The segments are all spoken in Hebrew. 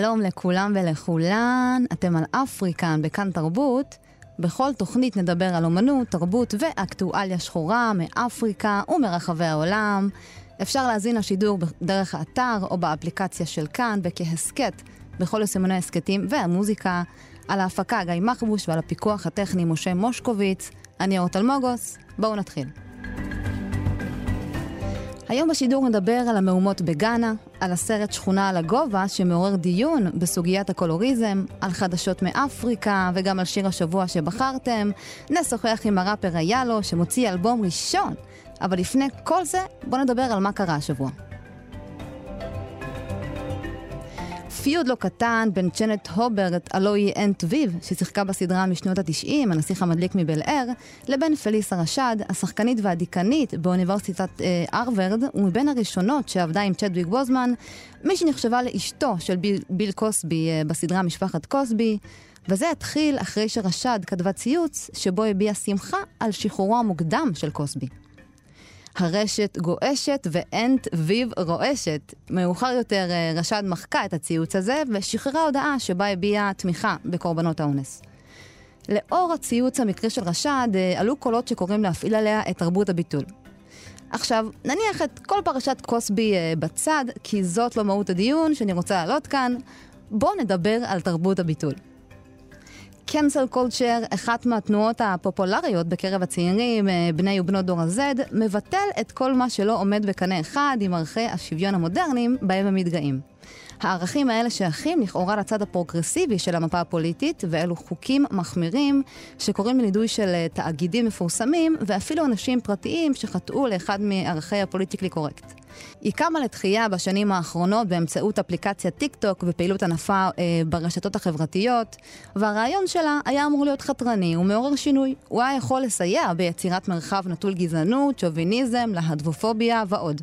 שלום לכולם ולכולן, אתם על אפריקן בכאן תרבות. בכל תוכנית נדבר על אומנות, תרבות ואקטואליה שחורה מאפריקה ומרחבי העולם. אפשר להזין לשידור דרך האתר או באפליקציה של כאן וכהסכת בכל סימני ההסכתים והמוזיקה. על ההפקה גיא מחבוש ועל הפיקוח הטכני משה מושקוביץ. אני אורט אלמוגוס, בואו נתחיל. היום בשידור נדבר על המהומות בגאנה, על הסרט שכונה על הגובה שמעורר דיון בסוגיית הקולוריזם, על חדשות מאפריקה וגם על שיר השבוע שבחרתם. נשוחח עם הראפר איילו שמוציא אלבום ראשון. אבל לפני כל זה, בואו נדבר על מה קרה השבוע. פיוד לא קטן בין צ'נט הוברט, הלוא היא אנט טביב, ששיחקה בסדרה משנות ה-90, הנסיך המדליק מבל אר, לבין פליסה רשד, השחקנית והדיקנית באוניברסיטת אה, ארווארד, ומבין הראשונות שעבדה עם צ'דוויק בוזמן, מי שנחשבה לאשתו של ביל, ביל קוסבי אה, בסדרה משפחת קוסבי, וזה התחיל אחרי שרשד כתבה ציוץ שבו הביעה שמחה על שחרורו המוקדם של קוסבי. הרשת גועשת ואנט ויב רועשת. מאוחר יותר אה, רשד מחקה את הציוץ הזה ושחררה הודעה שבה הביעה תמיכה בקורבנות האונס. לאור הציוץ המקרי של רשד, אה, עלו קולות שקוראים להפעיל עליה את תרבות הביטול. עכשיו, נניח את כל פרשת קוסבי אה, בצד, כי זאת לא מהות הדיון שאני רוצה להעלות כאן. בואו נדבר על תרבות הביטול. קנסל קולצ'ר, אחת מהתנועות הפופולריות בקרב הצעירים, אה, בני ובנות דור ה-Z, מבטל את כל מה שלא עומד בקנה אחד עם ערכי השוויון המודרניים בהם הם מתגאים. הערכים האלה שייכים לכאורה לצד הפרוגרסיבי של המפה הפוליטית, ואלו חוקים מחמירים שקוראים לנידוי של אה, תאגידים מפורסמים, ואפילו אנשים פרטיים שחטאו לאחד מערכי הפוליטיקלי קורקט. היא קמה לתחייה בשנים האחרונות באמצעות אפליקציית טיק טוק ופעילות ענפה אה, ברשתות החברתיות, והרעיון שלה היה אמור להיות חתרני ומעורר שינוי. הוא היה יכול לסייע ביצירת מרחב נטול גזענות, שוביניזם, להט"בופוביה ועוד.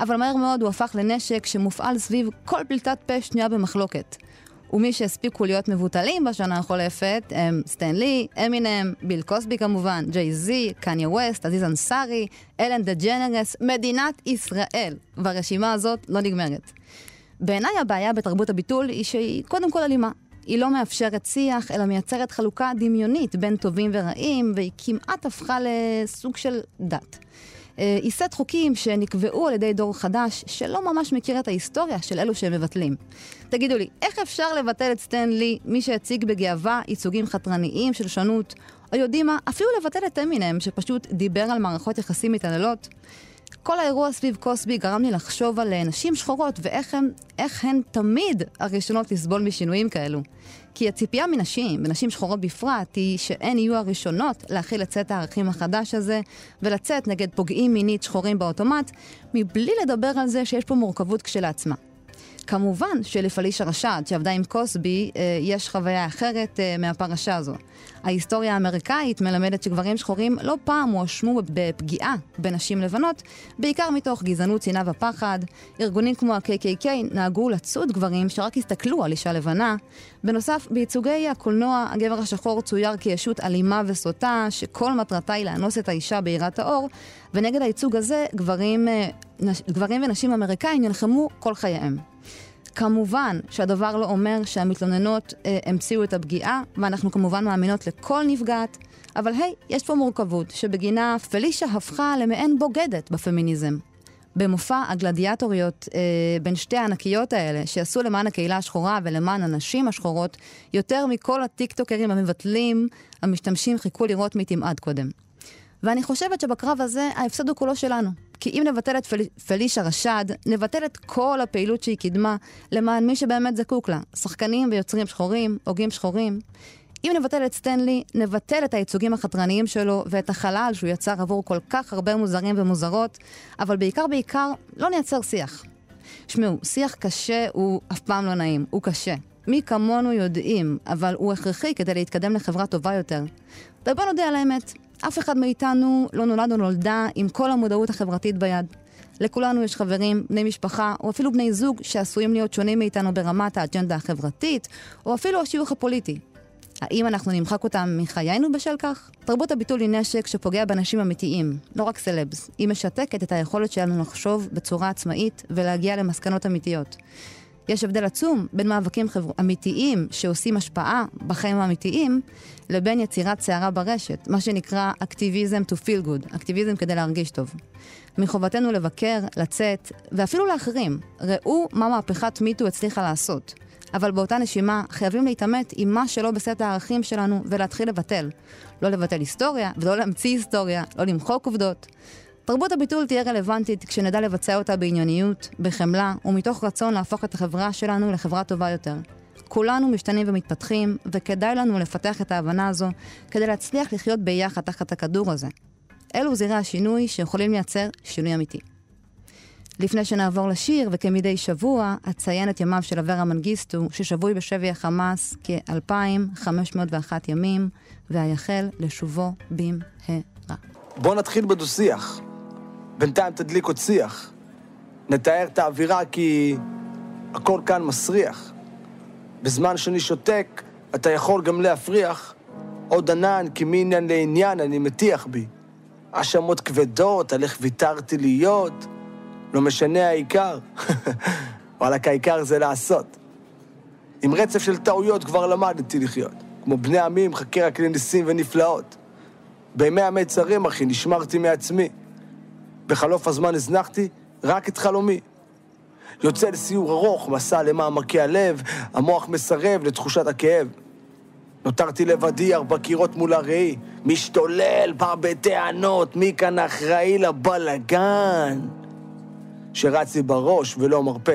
אבל מהר מאוד הוא הפך לנשק שמופעל סביב כל פליטת פה שנויה במחלוקת. ומי שהספיקו להיות מבוטלים בשנה החולפת הם סטנלי, אמינם, ביל קוסבי כמובן, ג'יי זי, קניה ווסט, עזיז אנסארי, אלן דה ג'נרס, מדינת ישראל. והרשימה הזאת לא נגמרת. בעיניי הבעיה בתרבות הביטול היא שהיא קודם כל אלימה. היא לא מאפשרת שיח, אלא מייצרת חלוקה דמיונית בין טובים ורעים, והיא כמעט הפכה לסוג של דת. היא סט חוקים שנקבעו על ידי דור חדש, שלא ממש מכיר את ההיסטוריה של אלו שהם מבטלים. תגידו לי, איך אפשר לבטל את סטן לי, מי שהציג בגאווה ייצוגים חתרניים של שונות, או יודעים מה, אפילו לבטל את אמינם, שפשוט דיבר על מערכות יחסים מתעללות? כל האירוע סביב קוסבי גרם לי לחשוב על נשים שחורות ואיך הן, הן תמיד הראשונות לסבול משינויים כאלו. כי הציפייה מנשים, ונשים שחורות בפרט, היא שהן יהיו הראשונות להכיל את סט הערכים החדש הזה, ולצאת נגד פוגעים מינית שחורים באוטומט, מבלי לדבר על זה שיש פה מורכבות כשלעצמה. כמובן שלפלישה רשד, שעבדה עם קוסבי, אה, יש חוויה אחרת אה, מהפרשה הזו. ההיסטוריה האמריקאית מלמדת שגברים שחורים לא פעם הואשמו בפגיעה בנשים לבנות, בעיקר מתוך גזענות, שנאה ופחד. ארגונים כמו ה-KKK נהגו לצוד גברים שרק הסתכלו על אישה לבנה. בנוסף, בייצוגי הקולנוע, הגבר השחור צויר כישות אלימה וסוטה, שכל מטרתה היא לאנוס את האישה ביראת האור, ונגד הייצוג הזה, גברים, אה, גברים ונשים אמריקאים נלחמו כל חייהם. כמובן שהדבר לא אומר שהמתלוננות אה, המציאו את הפגיעה, ואנחנו כמובן מאמינות לכל נפגעת, אבל היי, יש פה מורכבות שבגינה פלישה הפכה למעין בוגדת בפמיניזם. במופע הגלדיאטוריות אה, בין שתי הענקיות האלה, שעשו למען הקהילה השחורה ולמען הנשים השחורות, יותר מכל הטיקטוקרים המבטלים, המשתמשים חיכו לראות מי תמעד קודם. ואני חושבת שבקרב הזה ההפסד הוא כולו שלנו. כי אם נבטל את פל... פלישה רשד, נבטל את כל הפעילות שהיא קידמה למען מי שבאמת זקוק לה, שחקנים ויוצרים שחורים, הוגים שחורים. אם נבטל את סטנלי, נבטל את הייצוגים החתרניים שלו ואת החלל שהוא יצר עבור כל כך הרבה מוזרים ומוזרות, אבל בעיקר בעיקר לא נייצר שיח. שמעו, שיח קשה הוא אף פעם לא נעים, הוא קשה. מי כמונו יודעים, אבל הוא הכרחי כדי להתקדם לחברה טובה יותר. ובוא נודה על האמת, אף אחד מאיתנו לא נולד או נולדה עם כל המודעות החברתית ביד. לכולנו יש חברים, בני משפחה, או אפילו בני זוג שעשויים להיות שונים מאיתנו ברמת האג'נדה החברתית, או אפילו השיוך הפוליטי. האם אנחנו נמחק אותם מחיינו בשל כך? תרבות הביטול היא נשק שפוגע באנשים אמיתיים, לא רק סלבס. היא משתקת את היכולת שלנו לחשוב בצורה עצמאית ולהגיע למסקנות אמיתיות. יש הבדל עצום בין מאבקים חבר... אמיתיים שעושים השפעה בחיים האמיתיים, לבין יצירת סערה ברשת, מה שנקרא אקטיביזם to feel good, אקטיביזם כדי להרגיש טוב. מחובתנו לבקר, לצאת, ואפילו לאחרים. ראו מה מהפכת מיטו הצליחה לעשות. אבל באותה נשימה חייבים להתעמת עם מה שלא בסט הערכים שלנו ולהתחיל לבטל. לא לבטל היסטוריה ולא להמציא היסטוריה, לא למחוק עובדות. תרבות הביטול תהיה רלוונטית כשנדע לבצע אותה בענייניות, בחמלה ומתוך רצון להפוך את החברה שלנו לחברה טובה יותר. כולנו משתנים ומתפתחים, וכדאי לנו לפתח את ההבנה הזו כדי להצליח לחיות ביחד תחת הכדור הזה. אלו זירי השינוי שיכולים לייצר שינוי אמיתי. לפני שנעבור לשיר, וכמדי שבוע, אציין את ימיו של אברה מנגיסטו, ששבוי בשבי החמאס כ-2,501 ימים, והיחל לשובו במהרה. בוא נתחיל בדו-שיח. בינתיים תדליק עוד שיח. נתאר את האווירה כי הכל כאן מסריח. בזמן שאני שותק, אתה יכול גם להפריח. עוד ענן, כי מעניין לעניין אני מטיח בי. האשמות כבדות על איך ויתרתי להיות. לא משנה העיקר. וואלכ, העיקר זה לעשות. עם רצף של טעויות כבר למדתי לחיות. כמו בני עמי, מחכה רק לניסים ונפלאות. בימי המצרים, אחי, נשמרתי מעצמי. בחלוף הזמן הזנחתי רק את חלומי. יוצא לסיור ארוך, מסע למעמקי הלב, המוח מסרב לתחושת הכאב. נותרתי לבדי, ארבע קירות מול הראי, משתולל, בא בטענות, מי כאן אחראי לבלאגן? שרץ לי בראש ולא מרפה.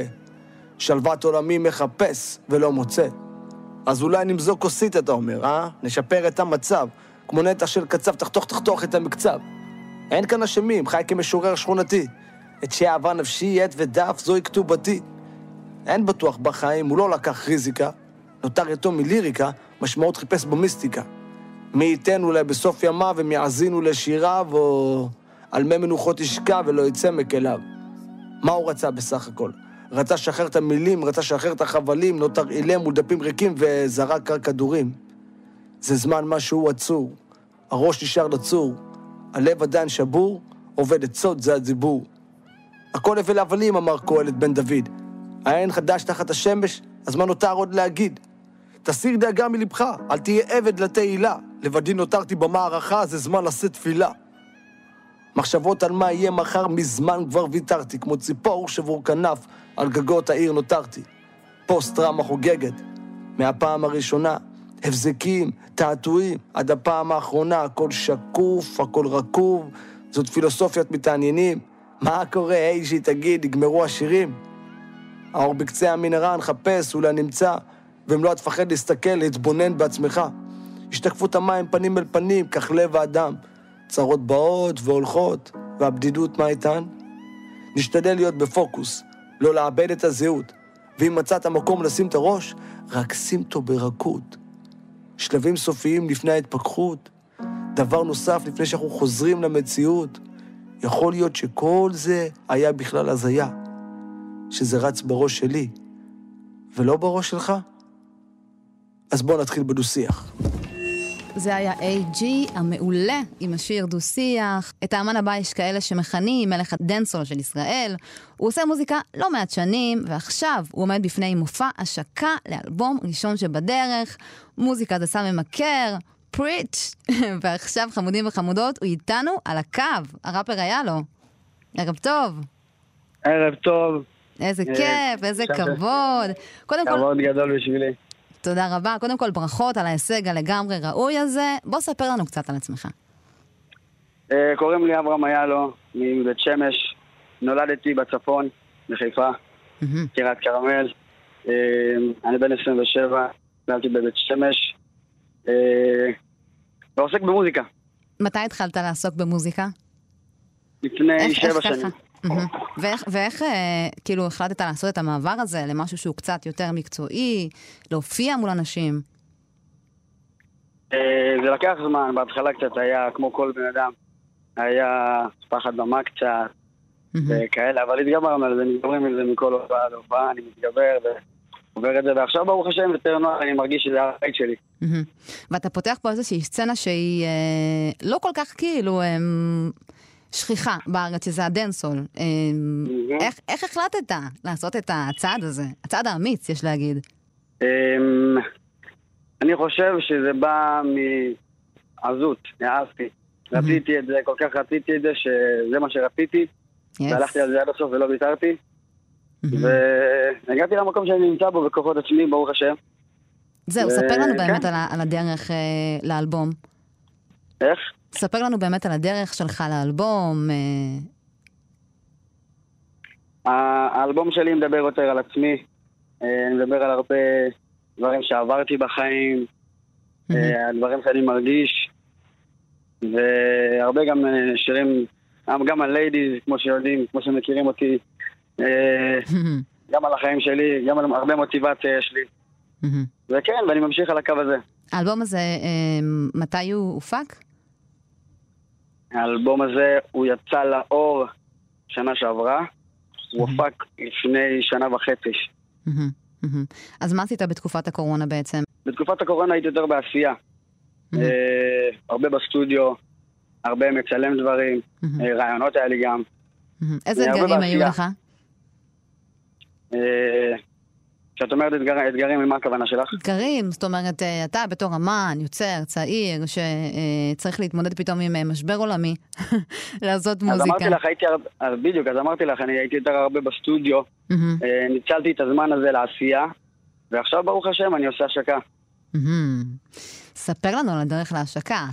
שלוות עולמי מחפש ולא מוצא. אז אולי נמזוג כוסית, אתה אומר, אה? נשפר את המצב. כמו נתח של קצב, תחתוך תחתוך את המקצב. אין כאן אשמים, חי כמשורר שכונתי. את שאהבה נפשי, עט ודף, זוהי כתובתי. אין בטוח בחיים, הוא לא לקח ריזיקה. נותר יתום מליריקה, משמעות חיפש במיסטיקה. מי ייתן אולי בסוף ימיו הם יאזינו לשיריו, או על מי מנוחות ישכב ולא יצא מכליו. מה הוא רצה בסך הכל? רצה לשחרר את המילים, רצה לשחרר את החבלים, נותר אילם מול דפים ריקים וזרק רק כדורים. זה זמן משהו עצור, הראש נשאר לצור, הלב עדיין שבור, עובד עצות זה הדיבור. הכל הבל הבלים, אמר קהלת בן דוד. האין חדש תחת השמש, אז מה נותר עוד להגיד? תסיר דאגה מלבך, אל תהיה עבד לתהילה. לבדי נותרתי במערכה, זה זמן לשאת תפילה. מחשבות על מה יהיה מחר, מזמן כבר ויתרתי, כמו ציפור שבור כנף, על גגות העיר נותרתי. פוסט-טראומה חוגגת, מהפעם הראשונה, הבזקים, תעתועים, עד הפעם האחרונה, הכל שקוף, הכל רקוב, זאת פילוסופיית מתעניינים. מה קורה, אישי, תגיד, נגמרו השירים? האור בקצה המנהרה, נחפש, אולי נמצא, ואם לא תפחד להסתכל, להתבונן בעצמך. השתקפות המים פנים אל פנים, כך לב האדם. צרות באות והולכות, והבדידות מה איתן? נשתדל להיות בפוקוס, לא לאבד את הזהות, ואם מצאת מקום לשים את הראש, רק שים אותו ברכות. שלבים סופיים לפני ההתפכחות, דבר נוסף לפני שאנחנו חוזרים למציאות. יכול להיות שכל זה היה בכלל הזיה, שזה רץ בראש שלי, ולא בראש שלך? אז בואו נתחיל בדו-שיח. זה היה A.G. המעולה עם השיר דו-שיח. את האמן הבא יש כאלה שמכנים מלך הדנסול של ישראל. הוא עושה מוזיקה לא מעט שנים, ועכשיו הוא עומד בפני מופע השקה לאלבום ראשון שבדרך. מוזיקה זה סם ממכר, פריץ', ועכשיו חמודים וחמודות, הוא איתנו על הקו, הראפר היה לו. ערב טוב. ערב טוב. איזה אה, כיף, איזה כבוד. קודם כל... כבוד גדול בשבילי. תודה רבה. קודם כל, ברכות על ההישג הלגמרי ראוי הזה. בוא ספר לנו קצת על עצמך. אה, קוראים לי אברהם איילו, מבית שמש. נולדתי בצפון, בחיפה, קירת כרמל. אה, אני בן 27, נולדתי בבית שמש, אה, ועוסק במוזיקה. מתי התחלת לעסוק במוזיקה? לפני שבע שנים. ואיך, ואיך אה, כאילו החלטת לעשות את המעבר הזה למשהו שהוא קצת יותר מקצועי, להופיע מול אנשים? אה, זה לקח זמן, בהתחלה קצת היה כמו כל בן אדם, היה פחד במה קצת, וכאלה, אבל התגברנו על זה, מתגברים על זה מכל הופעה להופעה, אני מתגבר ועובר את זה, ועכשיו ברוך השם יותר נוח, אני מרגיש שזה הבית שלי. ואתה פותח פה איזושהי סצנה שהיא אה, לא כל כך כאילו אה, שכיחה בארץ, שזה הדנסול. איך, איך החלטת לעשות את הצעד הזה? הצעד האמיץ, יש להגיד. אמ, אני חושב שזה בא מעזות, העזתי. רציתי את זה, כל כך רציתי את זה, שזה מה שרציתי. והלכתי על זה עד הסוף ולא ויתרתי. והגעתי למקום שאני נמצא בו בכוחות עצמי, ברוך השם. זהו, ספר לנו באמת. על הדרך אה, לאלבום. איך? ספר לנו באמת על הדרך שלך לאלבום. אה. האלבום שלי מדבר יותר על עצמי. אה, אני מדבר על הרבה דברים שעברתי בחיים, על דברים שאני מרגיש, והרבה גם שירים גם על ליידיז, כמו שיודעים, כמו שמכירים אותי, אה, גם על החיים שלי, גם על הרבה מוטיבציה יש לי. וכן, ואני ממשיך על הקו הזה. האלבום הזה, אה, מתי הוא הופק? האלבום הזה, הוא יצא לאור שנה שעברה. הוא הופק לפני שנה וחצי. אז מה עשית בתקופת הקורונה בעצם? בתקופת הקורונה הייתי יותר בעשייה. אה, הרבה בסטודיו, הרבה מצלם דברים, אה, רעיונות היה לי גם. איזה אתגרים היו לך? אה, כשאת אומרת אתגר, אתגרים, מה הכוונה שלך? אתגרים, זאת אומרת, אה, אתה בתור אמן, יוצר, צעיר, שצריך להתמודד פתאום עם משבר עולמי, לעשות מוזיקה. אז אמרתי לך, הייתי, הרבה, בדיוק, אז אמרתי לך, אני הייתי יותר הרבה בסטודיו, ניצלתי את הזמן הזה לעשייה, ועכשיו, ברוך השם, אני עושה השקה. ספר לנו על הדרך להשקה.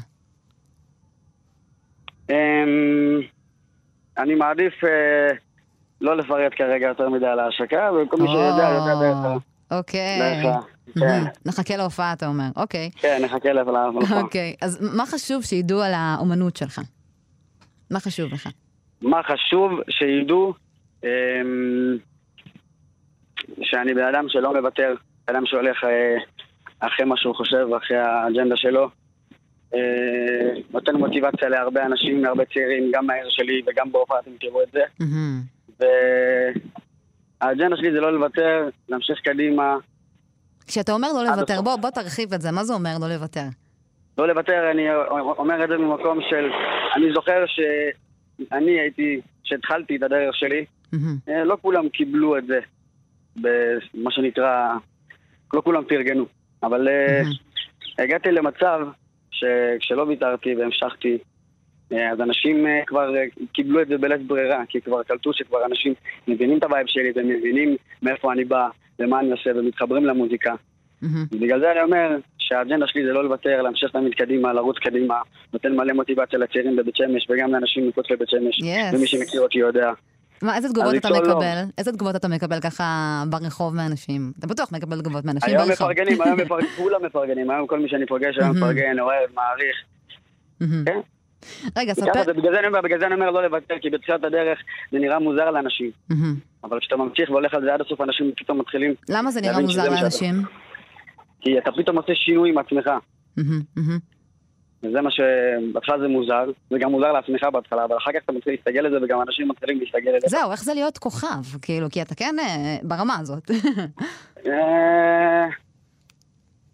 אמ, אני מעדיף אה, לא לפרט כרגע יותר מדי על ההשקה, וכל מי שיודע, יודע דרך אוקיי. כן. נחכה להופעה, אתה אומר. אוקיי. כן, נחכה להופעה. אוקיי, אז מה חשוב שידעו על האומנות שלך? מה חשוב לך? מה חשוב שידעו אמ, שאני בן אדם שלא מוותר, בן אדם שהולך אה, אחרי מה שהוא חושב, אחרי האג'נדה שלו. אה, נותן מוטיבציה להרבה אנשים, להרבה צעירים, גם מהעיר שלי וגם בהופעה, אתם תראו את זה. והאג'נדה שלי זה לא לוותר, להמשיך קדימה. כשאתה אומר לא לוותר, בוא, בוא תרחיב את זה, מה זה אומר לא לוותר? לא לוותר, אני אומר את זה ממקום של... אני זוכר שאני הייתי, כשהתחלתי את הדרך שלי, אה, לא כולם קיבלו את זה, במה שנקרא, לא כולם פרגנו. אבל אה, הגעתי למצב שכשלא ויתרתי והמשכתי, אז אנשים אה, כבר אה, קיבלו את זה בלית ברירה, כי כבר קלטו שכבר אנשים מבינים את ה vibe שלי ומבינים מאיפה אני בא ומה אני עושה ומתחברים למוזיקה. Mm-hmm. בגלל זה אני אומר שהאג'נדה שלי זה לא לוותר, להמשיך תמיד קדימה, לרוץ קדימה, נותן מלא מוטיבציה לצעירים בבית שמש וגם לאנשים מחוץ לבית שמש, yes. ומי שמכיר אותי יודע. מה, איזה תגובות אתה מקבל? לא. איזה תגובות אתה מקבל ככה ברחוב מאנשים? אתה בטוח מקבל תגובות מאנשים היום ברחוב. היום מפרגנים, היום מפרגנים, כולם מפרגנים, היום כל מי שאני פוגש היום מפרגן, אוהב, מעריך. כן? רגע, ספר... בגלל זה אני אומר, בגלל זה אני אומר לא לוותר, כי בתחילת הדרך זה נראה מוזר לאנשים. אבל כשאתה ממשיך והולך על זה עד הסוף, אנשים פתאום מתחילים... למה זה נראה מוזר לאנשים? כי אתה פתאום עושה שינוי עם עצמך. וזה מה שבהתחלה זה מוזר, זה גם מוזר לעצמך בהתחלה, אבל אחר כך אתה מתחיל להסתגל לזה וגם אנשים מתחילים להסתגל לזה. זהו, איך זה להיות כוכב? כאילו, כי אתה כן אה, ברמה הזאת.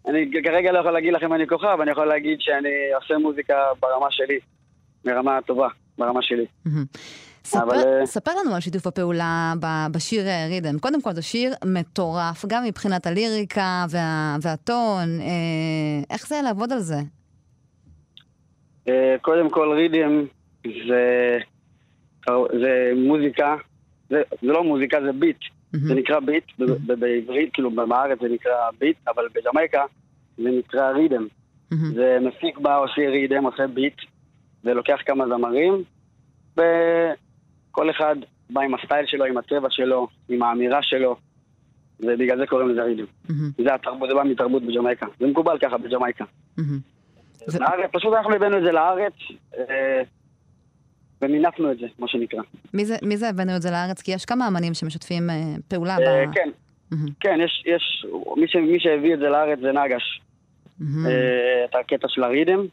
אה, אני כרגע לא יכול להגיד לכם אני כוכב, אני יכול להגיד שאני עושה מוזיקה ברמה שלי, ברמה טובה, ברמה שלי. ספר, אבל... ספר לנו על שיתוף הפעולה בשיר רידם. קודם כל, זה שיר מטורף, גם מבחינת הליריקה וה, והטון. איך זה לעבוד על זה? אה, קודם כל רידם זה, זה מוזיקה, זה, זה לא מוזיקה, זה ביט. Mm-hmm. זה נקרא ביט. בעברית, כאילו בארץ זה נקרא ביט, אבל בג'מייקה זה נקרא רידם. Mm-hmm. זה מפיק בא, עושה רידם, עושה ביט, ולוקח כמה זמרים, וכל אחד בא עם הסטייל שלו, עם הצבע שלו, עם האמירה שלו, ובגלל זה קוראים לזה רידם. Mm-hmm. זה התרבות, זה בא מתרבות בג'מייקה. זה מקובל ככה בג'מייקה. לארץ, פשוט אנחנו הבאנו את זה לארץ, אה, ומינפנו את זה, מה שנקרא. מי זה, מי זה הבאנו את זה לארץ? כי יש כמה אמנים שמשתפים אה, פעולה אה, ב... כן, כן, יש, יש, מי, ש, מי שהביא את זה לארץ זה נגש. אה, את הקטע של הרידם.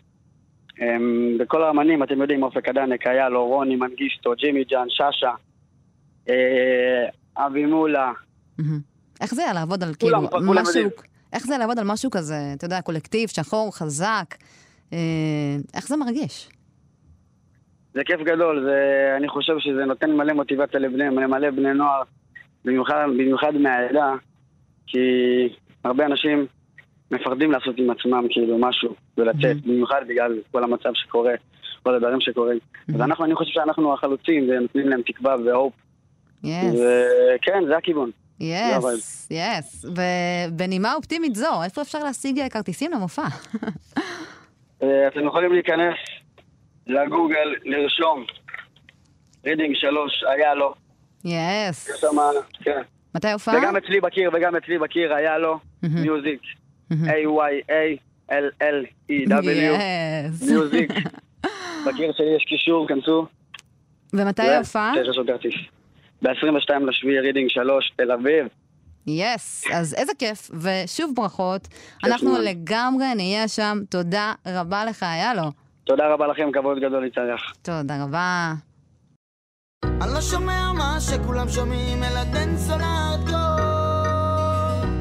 וכל האמנים, אתם יודעים, אופק הדנק, היה לו, רוני מנגיסטו, ג'ימי ג'אן, שאשא, אבי מולה. איך זה היה לעבוד על כאילו משהו. איך זה לעבוד על משהו כזה, אתה יודע, קולקטיב, שחור, חזק, איך זה מרגיש? זה כיף גדול, זה, אני חושב שזה נותן מלא מוטיבציה לבני, למלא בני נוער, במיוחד, במיוחד מהעדה, כי הרבה אנשים מפחדים לעשות עם עצמם כאילו משהו ולצאת, Mhm. במיוחד בגלל כל המצב שקורה, כל הדברים שקורים. אז Mhm. אנחנו, אני חושב שאנחנו החלוצים ונותנים להם תקווה והופ, יס, וכן, זה הכיוון. יס, יס. ובנימה אופטימית זו, איפה אפשר להשיג אה, כרטיסים למופע? אה, אתם יכולים להיכנס לגוגל, לרשום, רידינג 3, היה לו, יס. יש שם, כן. מתי הופעה? וגם אצלי בקיר, וגם אצלי בקיר איילאו. Music. A-Y-A-L-L-E-W, yes. Music. בקיר שלי יש קישור, כנסו. ומתי ההופעה? יש לו כרטיס. ב-22 לשביעי, רידינג 3, תל אביב. yes, אז איזה כיף, ושוב ברכות. אנחנו. לגמרי נהיה שם, תודה רבה לך, היה לו. תודה רבה לכם, כבוד גדול להתארח. תודה רבה. אני לא שומע מה שכולם שומעים, אלא דנסון הארדקור.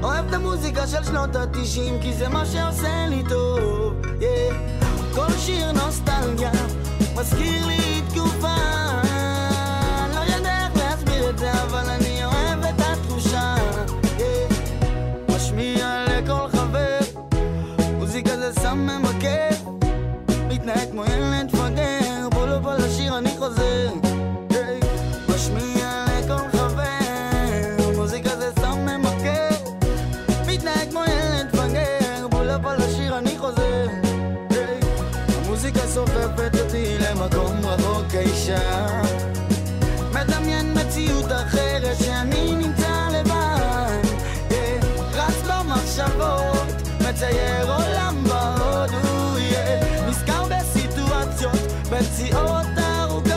אוהב את המוזיקה של שנות התשעים, כי זה מה שעושה לי טוב. Yeah. כל שיר נוסטלגיה, מזכיר לי למקום רחוק אי. מדמיין מציאות אחרת שאני נמצא לבד. היי, רץ במחשבות, מצייר עולם בהודו. yeah. נזכר בסיטואציות, בנסיעות ארוכות.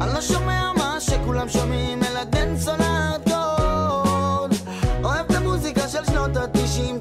אני לא שומע מה שכולם שומעים, אלא דנסון הארדקור. אוהב את המוזיקה של שנות התשעים,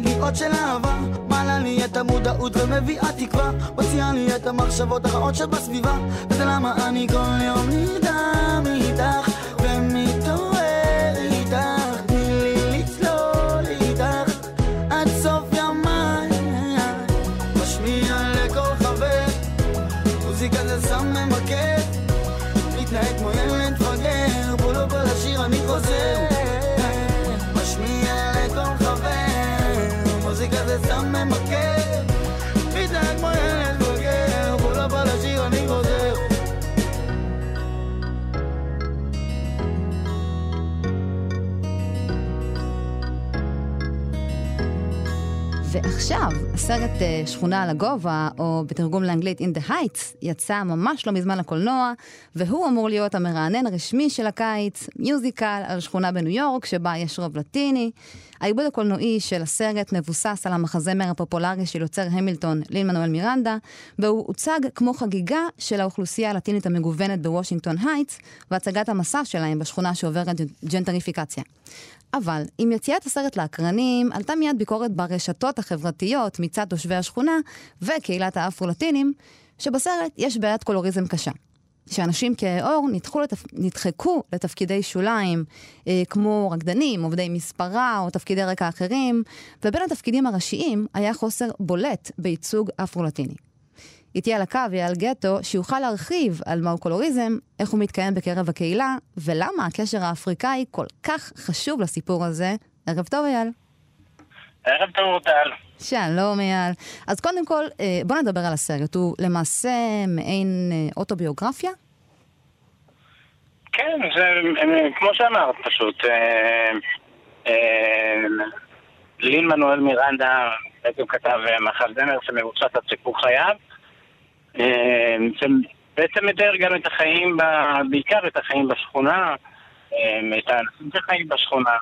בנגיעות של אהבה. מעלה לי את המודעות ומביאה תקווה, מוציאה לי את המחשבות הרעות שבסביבה. וזה למה אני כל יום נרדם איתך, ועכשיו, הסרט אה, שכונה על הגובה, או בתרגום לאנגלית In the Heights, יצא ממש לא מזמן לקולנוע, והוא אמור להיות המרענן הרשמי של הקיץ, musical על שכונה בניו יורק, שבה יש רוב לטיני. העיבוד הקולנועי של הסרט מבוסס על המחזמר הפופולרי של יוצר המילטון, לין מנואל מירנדה, והוא הוצג כמו חגיגה של האוכלוסייה הלטינית המגוונת בוושינגטון הייטס, והצגת המסע שלהם בשכונה שעוברת ג'נטריפיקציה. אבל עם יציאת הסרט לאקרנים, עלתה מיד ביקורת ברשתות החברתיות מצד תושבי השכונה וקהילת האפרו-לטינים, שבסרט יש בעיית קולוריזם קשה. שאנשים כהי עור נדחו לתפ... נדחקו לתפקידי שוליים, אה, כמו רקדנים, עובדי מספרה או תפקידי רקע אחרים, ובין התפקידים הראשיים היה חוסר בולט בייצוג אפרו-לטיני. איתי על הקו אייל גטו, שיוכל להרחיב על מהו קולוריזם, איך הוא מתקיים בקרב הקהילה, ולמה הקשר האפריקאי כל כך חשוב לסיפור הזה. ערב טוב, אייל. ערב טוב, טל. שלום, אייל. אז קודם כל, אה, בוא נדבר על הסרט. הוא למעשה מעין אה, אוטוביוגרפיה? כן, זה כמו שאמרת פשוט. לין מנואל מירנדה בעצם כתב מחל זמר שמבוסס על סיפור חייו. בעצם מתאר גם את החיים, בעיקר את החיים בשכונה, את האנשים שחיים בשכונה.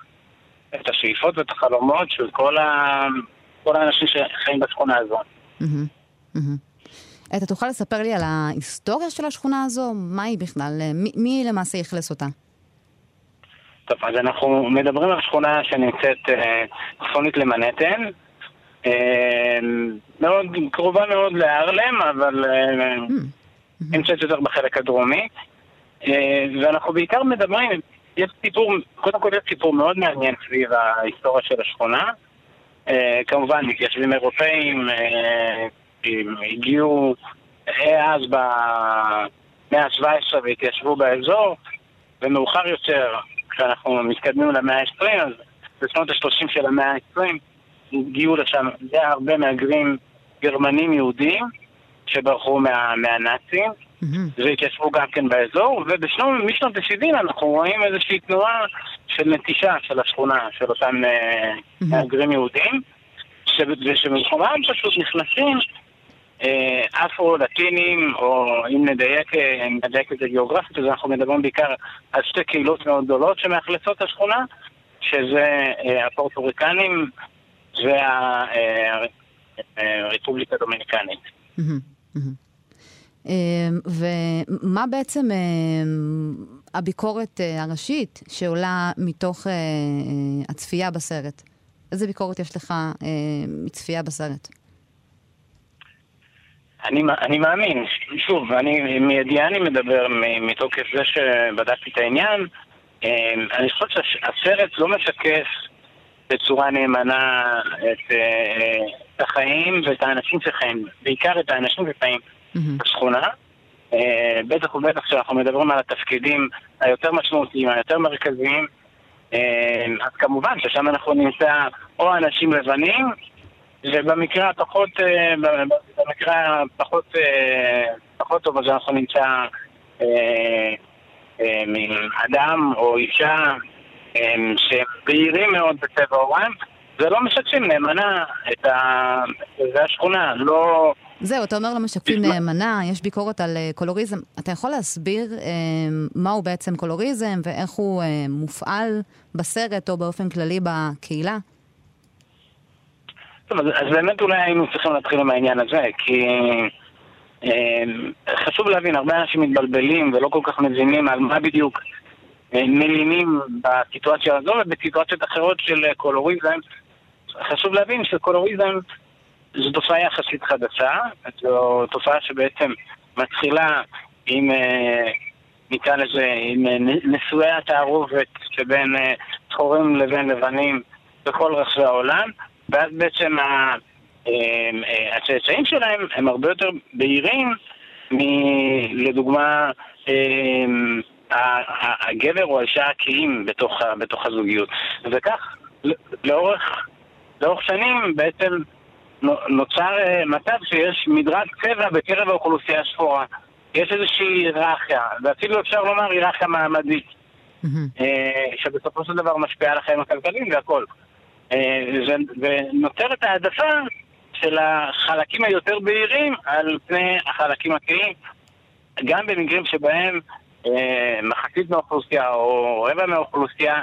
את השאיפות ואת החלומות של כל, ה... כל האנשים שחיים בשכונה הזו. אתה תוכל לספר לי על ההיסטוריה של השכונה הזו? מה היא בכלל? מי, מי למעשה אכלס אותה? טוב, אז אנחנו מדברים על שכונה שנמצאת אה, צפונית למנהטן, אה, מאוד, קרובה מאוד לארלם, אבל אה, נמצאת יותר בחלק הדרומי. אה, ואנחנו בעיקר מדברים, יש סיפור, קודם כל יש סיפור מאוד מעניין סביב ההיסטוריה של השכונה. Uh, כמובן, מתיישבים אירופאים uh, הגיעו אז במאה ה-17 והתיישבו באזור, ומאוחר יותר, כשאנחנו מתקדמים למאה ה-20, אז בשנות ה-30 של המאה ה-20 הגיעו לשם די הרבה מהגרים גרמנים יהודים שברחו מה, מהנאצים. והתיישבו גם כן באזור, ומשנות ה-70 אנחנו רואים איזושהי תנועה של נטישה של השכונה, של אותם mm-hmm. מהגרים יהודים, ושבמקומם פשוט נכנסים אה, אפרו-לטינים, או אם נדייק, אם נדייק את זה גיאוגרפית, אז אנחנו מדברים בעיקר על שתי קהילות מאוד גדולות שמאכלסות את השכונה, שזה אה, הפורטוריקנים והרפובליקה הדומיניקנית. אמ, ומה בעצם אמ, הביקורת אה, הראשית שעולה מתוך אה, אה, הצפייה בסרט? איזה ביקורת יש לך מצפייה בסרט? אני, אני מאמין, שוב, אני, מידיעה אני מדבר מתוקף זה שבדקתי את העניין. אמ, אני חושב שהסרט לא משקף בצורה נאמנה את, את החיים ואת האנשים שחיים, בעיקר את האנשים שחיים בשכונה. אה, בטח ובטח כשאנחנו מדברים על התפקידים היותר משמעותיים, היותר מרכזיים, אה, אז כמובן ששם אנחנו נמצא או אנשים לבנים, ובמקרה הפחות, אה, במקרה הפחות פחות טוב, אז אנחנו נמצא אדם או אישה שהם בהירים מאוד בצבע עורם, ולא משקפים נאמנה את ה... זה השכונה, לא... זהו, אתה אומר למשקפים נאמנה, יש ביקורת על אה, קולוריזם. אתה יכול להסביר אה, מהו בעצם קולוריזם ואיך הוא אה, מופעל בסרט או באופן כללי בקהילה? טוב, אז, אז באמת אולי היינו צריכים להתחיל עם העניין הזה, כי אה, חשוב להבין, הרבה אנשים מתבלבלים ולא כל כך מבינים על מה בדיוק אה, מלינים בסיטואציה הזו ובסיטואציות אחרות של קולוריזם. חשוב להבין שקולוריזם זו תופעה יחסית חדשה, זו תופעה שבעצם מתחילה עם, אה, נקרא לזה, עם אה, נשואי התערובת שבין אה, שחורים לבין לבנים בכל רחבי העולם, ואז בעצם הצאצאים שלהם הם הרבה יותר בהירים מלדוגמה הגבר או האישה הקיים בתוך, בתוך הזוגיות. וכך לאורך, לאורך שנים בעצם נוצר אה, מצב שיש מדרג צבע בקרב האוכלוסייה השחורה. יש איזושהי היררכיה, ואפילו אפשר לומר היררכיה מעמדית, אה, שבסופו של דבר משפיעה על החיים הכלכליים והכל. אה, ונוצרת העדפה של החלקים היותר בהירים על פני החלקים הכהים, גם במקרים שבהם מחצית מהאוכלוסייה או רבע מהאוכלוסייה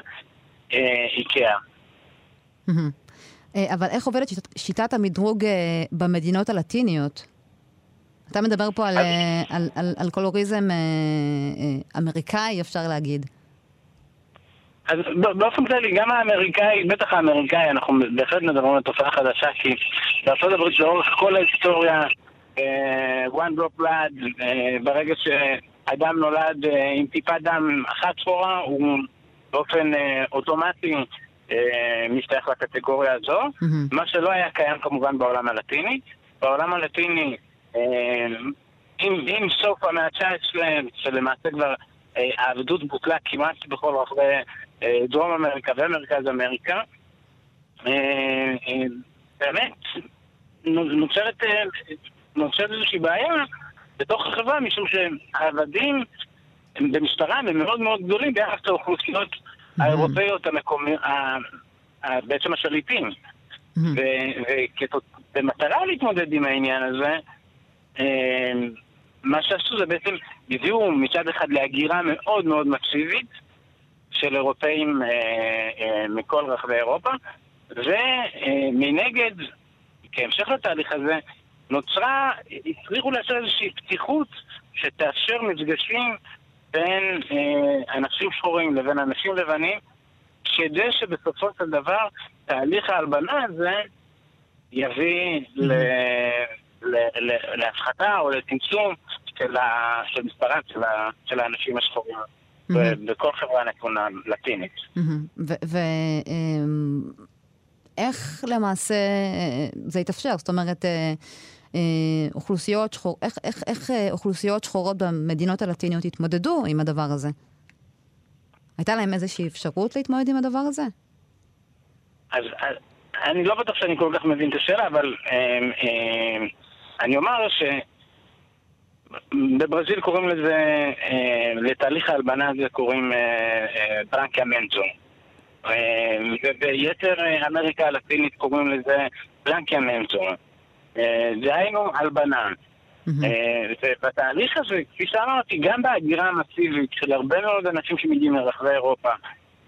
איקאה. אה, אבל איך עובדת שיטת, שיטת המדרוג אה, במדינות הלטיניות? אתה מדבר פה על, אה, על, על, על קולוריזם אמריקאי, אפשר להגיד. אז באופן כללי, גם האמריקאי, בטח האמריקאי, אנחנו בהחלט מדברים על תופעה חדשה, כי הברית לאורך כל ההיסטוריה, one drop blood, ברגע שאדם נולד עם טיפת דם אחת שחורה, הוא באופן אוטומטי אה, משתייך לקטגוריה הזו, mm-hmm. מה שלא היה קיים כמובן בעולם הלטיני. בעולם הלטיני, אה, עם, עם סוף המאה ה-19, שלמעשה כבר אה, העבדות בוטלה כמעט בכל רחבי דרום אמריקה ומרכז אמריקה, באמת נוצרת, נוצרת איזושהי בעיה בתוך החברה, משום שהעבדים במשטרה הם מאוד מאוד גדולים ביחס לאוכלוסיות האירופאיות המקומיות, בעצם השליטים. ובמטרה להתמודד עם העניין הזה, מה שעשו זה בעצם הביאו מצד אחד להגירה מאוד מאוד מסיבית של אירופאים אה, אה, מכל רחבי אירופה, ומנגד, כהמשך לתהליך הזה, נוצרה, הצליחו לייצר איזושהי פתיחות שתאפשר מפגשים בין אה, אנשים שחורים לבין אנשים לבנים, כדי שבסופו של דבר תהליך ההלבנה הזה יביא ל... להפחתה או לצמצום של, ה, של מספרם של, ה, של האנשים השחורים mm-hmm. בכל חברה נתונה לטינית. ואיך אמ, למעשה אה, זה התאפשר? זאת אומרת, אה, אה, אוכלוסיות, שחור, איך, איך, איך אוכלוסיות שחורות במדינות הלטיניות התמודדו עם הדבר הזה? הייתה להם איזושהי אפשרות להתמודד עם הדבר הזה? אז, אז אני לא בטוח שאני כל כך מבין את השאלה, אבל אה, אה, אני אומר שבברזיל קוראים לזה, אה, לתהליך ההלבנה הזה קוראים ברנקיאמנטו. אה, אה, וביתר אמריקה הלטינית קוראים לזה בלנקיאמנטו. דהיינו הלבנה. ובתהליך הזה, כפי שאמרתי, גם בהגירה המסיבית של הרבה מאוד אנשים שמגיעים מרחבי אירופה,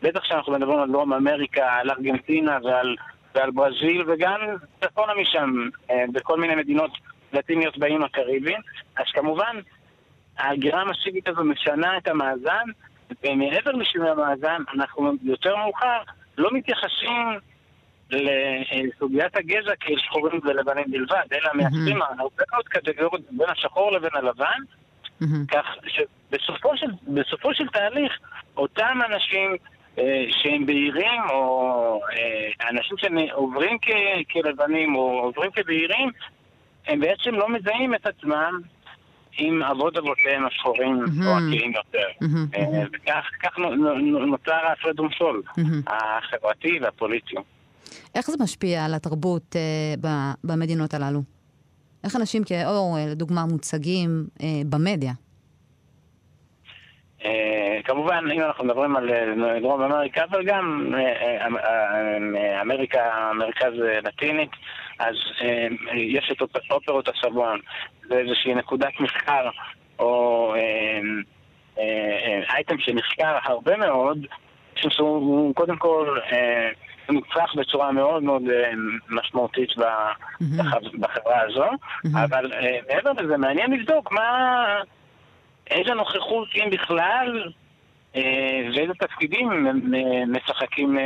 בטח כשאנחנו מדברים על דרום אמריקה, על ארגנטינה ועל, ועל ברזיל, וגם צפונה משם, בכל מיני מדינות לטיניות באיים הקריביים, אז כמובן ההגירה המסיבית הזו משנה את המאזן, ומעבר לשינוי המאזן, אנחנו יותר מאוחר לא מתייחסים לסוגיית הגזע כאל שחורים ולבנים בלבד, אלא מייצרים הרבה מאוד קטגוריות בין השחור לבין הלבן, כך שבסופו של, של תהליך, אותם אנשים אה, שהם בהירים, או אה, אנשים שעוברים כלבנים או עוברים כבהירים, הם בעצם לא מזהים את עצמם עם אבות אבותיהם השחורים או הכהים יותר. אה, וכך נוצר ההפרד ומשול החברתי והפוליטי. איך זה משפיע על התרבות אה, במדינות הללו? איך אנשים כאור, אה, לדוגמה, מוצגים במדיה? כמובן, אם אנחנו מדברים על דרום אמריקה, אבל גם אמריקה, מרכז לטינית, אז אה, יש את אופרות הסבון, זה איזושהי נקודת מחקר או אה, אה, אייטם שנחקר הרבה מאוד, שהוא קודם כל מוצלח בצורה מאוד מאוד משמעותית בחברה הזו, אבל מעבר לזה מעניין לבדוק מה, איזה נוכחות, אם בכלל, ואיזה תפקידים משחקים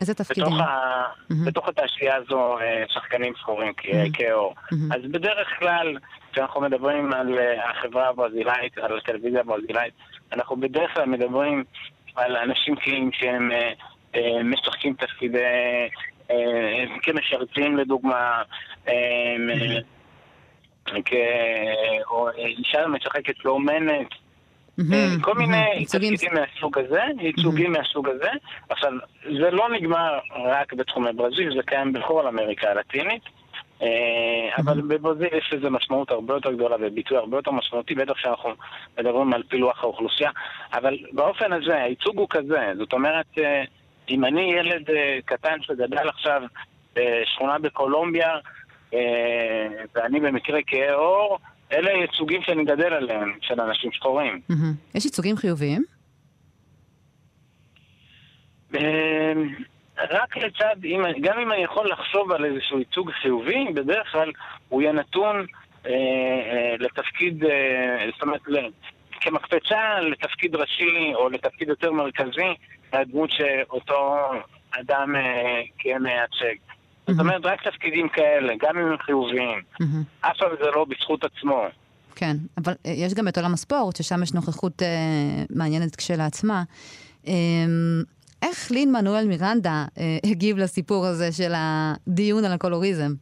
איזה תפקידים? בתוך, ה... mm-hmm. בתוך התעשייה הזו אה, שחקנים שחורים כאור. Mm-hmm. אז בדרך כלל, כשאנחנו מדברים על אה, החברה הברזילאית, על הטלוויזיה הברזילאית, אנחנו בדרך כלל מדברים על אנשים קהים שהם אה, משחקים תפקידי, כמשרתים לדוגמה, mm-hmm. או אישה משחקת כאומנת. כל מיני תפקידים מהסוג הזה, ייצוגים מהסוג הזה. עכשיו, זה לא נגמר רק בתחומי ברזיל, זה קיים בכל אמריקה הלטינית. אה, אבל בברזיל יש לזה משמעות הרבה יותר גדולה וביטוי הרבה יותר משמעותי, בטח כשאנחנו מדברים על פילוח האוכלוסייה. אבל באופן הזה, הייצוג הוא כזה. זאת אומרת, אה, אם אני ילד אה, קטן שגדל עכשיו בשכונה בקולומביה, ואני במקרה כהה עור, אלה ייצוגים שאני גדל עליהם, של אנשים שחורים. יש ייצוגים חיוביים? אמ, רק לצד, גם אם אני יכול לחשוב על איזשהו ייצוג חיובי, בדרך כלל הוא יהיה נתון אה, אה, לתפקיד, אה, זאת אומרת, כמקפצה לתפקיד ראשי או לתפקיד יותר מרכזי, הדמות שאותו אדם כן מייצג. זאת אומרת, רק תפקידים כאלה, גם אם הם חיוביים. אף פעם זה לא בזכות עצמו. כן, אבל אה, יש גם את עולם הספורט, ששם יש נוכחות אה, מעניינת כשלעצמה. אה, איך לין מנואל מירנדה אה, הגיב לסיפור הזה של הדיון על הקולוריזם?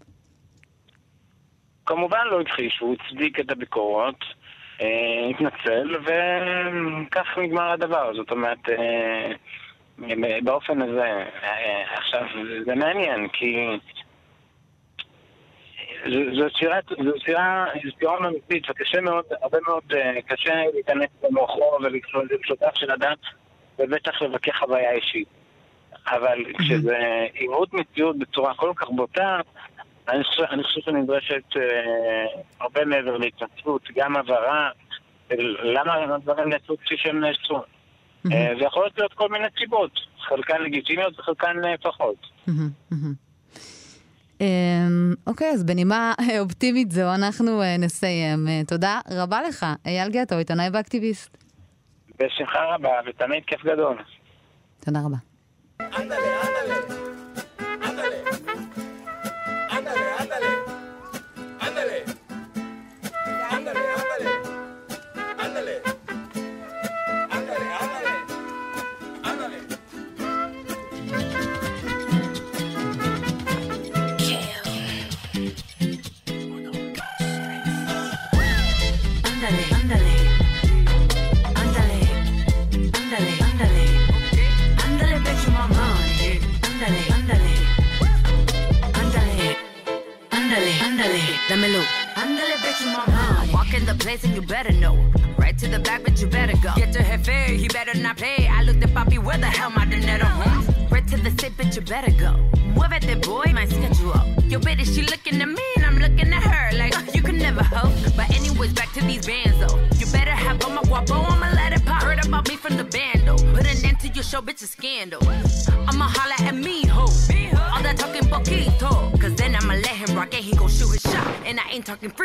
כמובן לא הכחיש, הוא הצדיק את הביקורות, התנצל, וכך נגמר הדבר. זאת אומרת, אה, באופן הזה. עכשיו, זה מעניין, כי זו שירה, זו אמיתית, וקשה מאוד, הרבה מאוד, קשה להיכנס במוחו ולשותף של אדם, ובטח לבקר חוויה אישית. אבל כשזה עיוות מציאות בצורה כל כך בוטה, אני חושב, אני חושב שנדרשת אה, הרבה מעבר להתנצלות, גם הבהרה, למה הדברים נעשו כפי שהם נעשו. Mm-hmm. אה, זה יכול להיות כל מיני סיבות, חלקן לגיטימיות וחלקן אה, פחות. אמ, אוקיי, אז בנימה אופטימית זו אנחנו אה, נסיים. אה, תודה רבה לך, אייל גטו, עיתונאי ואקטיביסט. בשמחה רבה, ותמיד כיף גדול. תודה רבה.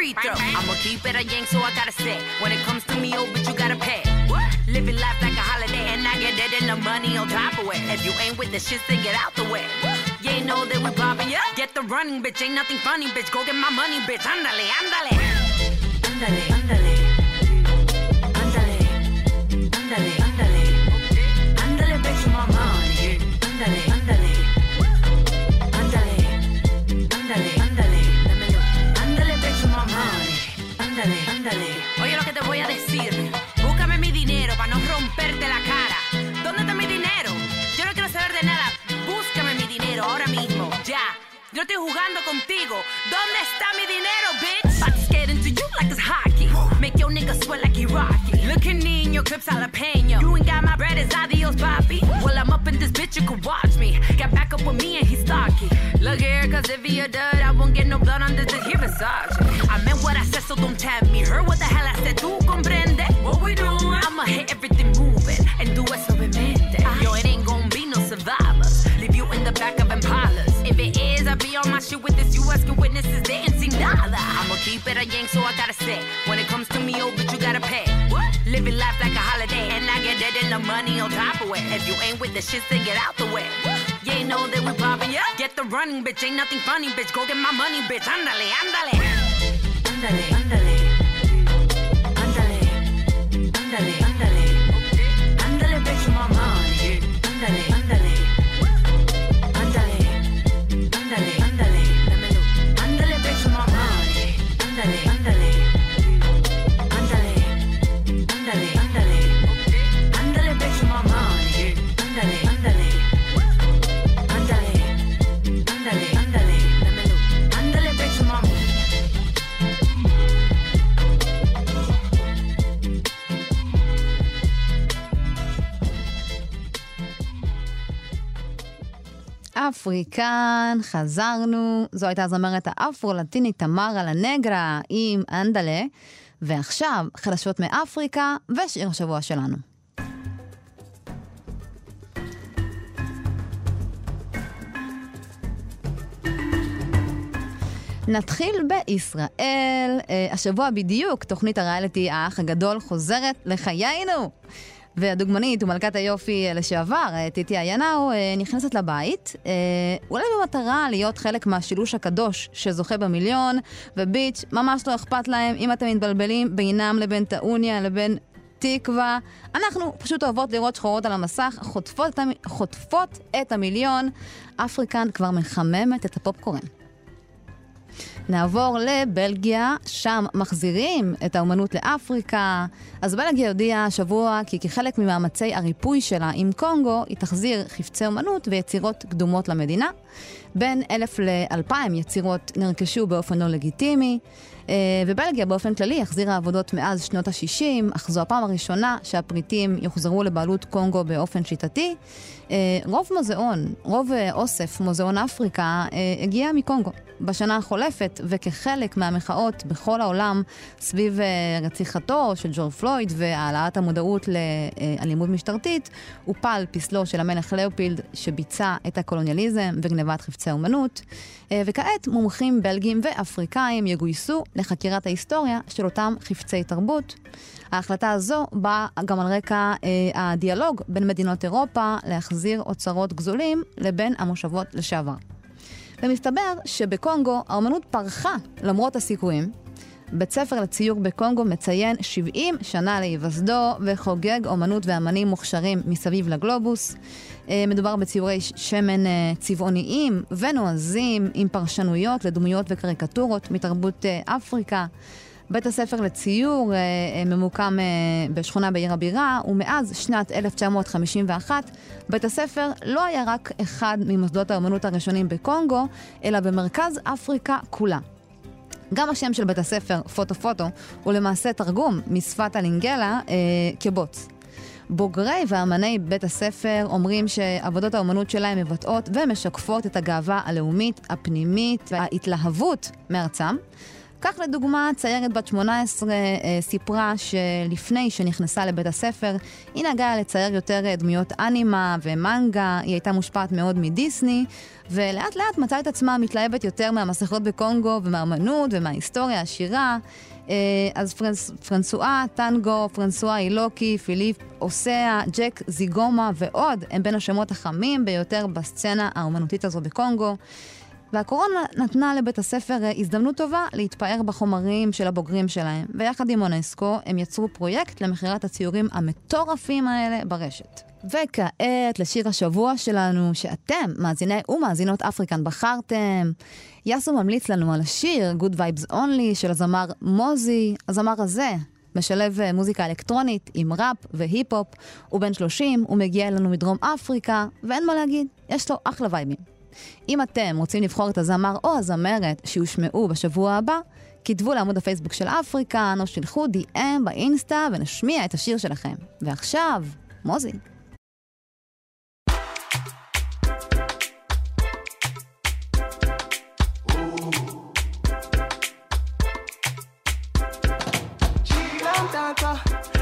Free throw. I'ma keep it a yank, so I gotta say. When it comes to me, oh, bitch, you gotta pay. Living life like a holiday, and I get it and the money on top of it. If you ain't with the shit, then get out the way. You ain't know that we poppin', yeah? Get the running, bitch, ain't nothing funny, bitch. Go get my money, bitch. Ándale, ándale. Ándale, ándale. Jalapeno. You ain't got my bread, it's adios, papi. Well, I'm up in this bitch, you can watch me. Got back up with me and he's stocky. Look here, cause if he a dud, I won't get no blood under this, here massage. I meant what I said, so don't tap me. Heard what the hell I said, tú comprende? What we doing? I'ma hit everything moving and do it on my shit with this US can witnesses, they seen nada. I'ma keep it a yank, so I gotta say. When it comes to me, oh, but you gotta pay. Living life like a holiday, and I get it and the money on top of it. If you ain't with the shit, then get out the way. You ain't know that we poppin', yeah? Get the running, bitch, ain't nothing funny, bitch. Go get my money, bitch. Ándale. Ándale, ándale. Ándale, ándale, ándale. Ándale, bitch, my money. Ándale, ándale. אפריקן, חזרנו. זו הייתה הזמרת האפרו-לטינית תמרה לנגרה עם אנדלה. ועכשיו, חדשות מאפריקה ושיר השבוע שלנו. נתחיל בישראל. אה, השבוע בדיוק תוכנית הריאליטי האח הגדול חוזרת לחיינו. והדוגמנית ומלכת היופי לשעבר, אה, טיטי עיינאו, אה, נכנסת לבית, אה, אולי במטרה להיות חלק מהשילוש הקדוש שזוכה במיליון, וביץ', ממש לא אכפת להם אם אתם מתבלבלים בינם לבין טעוניה לבין תקווה. אנחנו פשוט אוהבות לראות שחורות על המסך, חוטפות את, המ... חוטפות את המיליון. אפריקן כבר מחממת את הפופקורן. נעבור לבלגיה, שם מחזירים את האומנות לאפריקה. אז בלגיה הודיעה השבוע כי כחלק ממאמצי הריפוי שלה עם קונגו, היא תחזיר חפצי אומנות ויצירות קדומות למדינה. בין אלף לאלפיים יצירות נרכשו באופן לא לגיטימי, ובלגיה באופן כללי החזירה עבודות מאז שנות ה-60, אך זו הפעם הראשונה שהפריטים יוחזרו לבעלות קונגו באופן שיטתי. אה, רוב מוזיאון, רוב אה, אוסף מוזיאון אפריקה הגיע מקונגו. בשנה החולפת, וכחלק מהמחאות בכל העולם סביב רציחתו של ג'ורג' פלויד והעלאת המודעות לאלימות משטרתית, הופל פסלו של המלך לאופילד שביצע את הקולוניאליזם וגנבת חפצי אומנות. וכעת מומחים בלגים ואפריקאים יגויסו לחקירת ההיסטוריה של אותם חפצי תרבות. ההחלטה הזו באה גם על רקע אה, הדיאלוג בין מדינות אירופה להחזיר אוצרות גזולים לבין המושבות לשעבר. ומסתבר שבקונגו האומנות פרחה למרות הסיכויים. בית ספר לציור בקונגו מציין 70 שנה להיווסדו וחוגג אומנות ואמנים מוכשרים מסביב לגלובוס. אה, מדובר בציורי שמן אה, צבעוניים ונועזים עם פרשנויות לדמויות וקריקטורות מתרבות אה, אפריקה. בית הספר לציור ממוקם בשכונה בעיר הבירה, ומאז שנת 1951 בית הספר לא היה רק אחד ממוסדות האמנות הראשונים בקונגו, אלא במרכז אפריקה כולה. גם השם של בית הספר, פוטו פוטו, הוא למעשה תרגום משפת הלינגלה אה, כבוץ. בוגרי ואמני בית הספר אומרים שעבודות האומנות שלהם מבטאות ומשקפות את הגאווה הלאומית, הפנימית וההתלהבות מארצם. כך לדוגמה, ציירת בת 18 אה, סיפרה שלפני שנכנסה לבית הספר, היא נהגה לצייר יותר אה, דמויות אנימה ומנגה, היא הייתה מושפעת מאוד מדיסני, ולאט לאט מצאה את עצמה מתלהבת יותר מהמסכות בקונגו ומהאמנות ומההיסטוריה העשירה. אה, אז פרנס, פרנסואה, טנגו, פרנסואה אילוקי, פיליפ אוסאה, ג'ק זיגומה ועוד הם בין השמות החמים ביותר בסצנה האומנותית הזו בקונגו. והקורונה נתנה לבית הספר אה, הזדמנות טובה להתפאר בחומרים של הבוגרים שלהם, ויחד עם אונסקו הם יצרו פרויקט למכירת הציורים המטורפים האלה ברשת. וכעת לשיר השבוע שלנו, שאתם, מאזיני ומאזינות אפריקן, בחרתם. יאסו ממליץ לנו על השיר Good Vibes Only של הזמר מוזי. הזמר הזה משלב אה, מוזיקה אלקטרונית עם ראפ והיפ-הופ. הוא בן 30, הוא מגיע אלינו מדרום אפריקה, ואין מה להגיד, יש לו אחלה וייבים. אם אתם רוצים לבחור את הזמר או הזמרת שיושמעו בשבוע הבא, כתבו לעמוד הפייסבוק של אפריקה, או שילחו DM באינסטה ונשמיע את השיר שלכם. ועכשיו, מוזי. shelter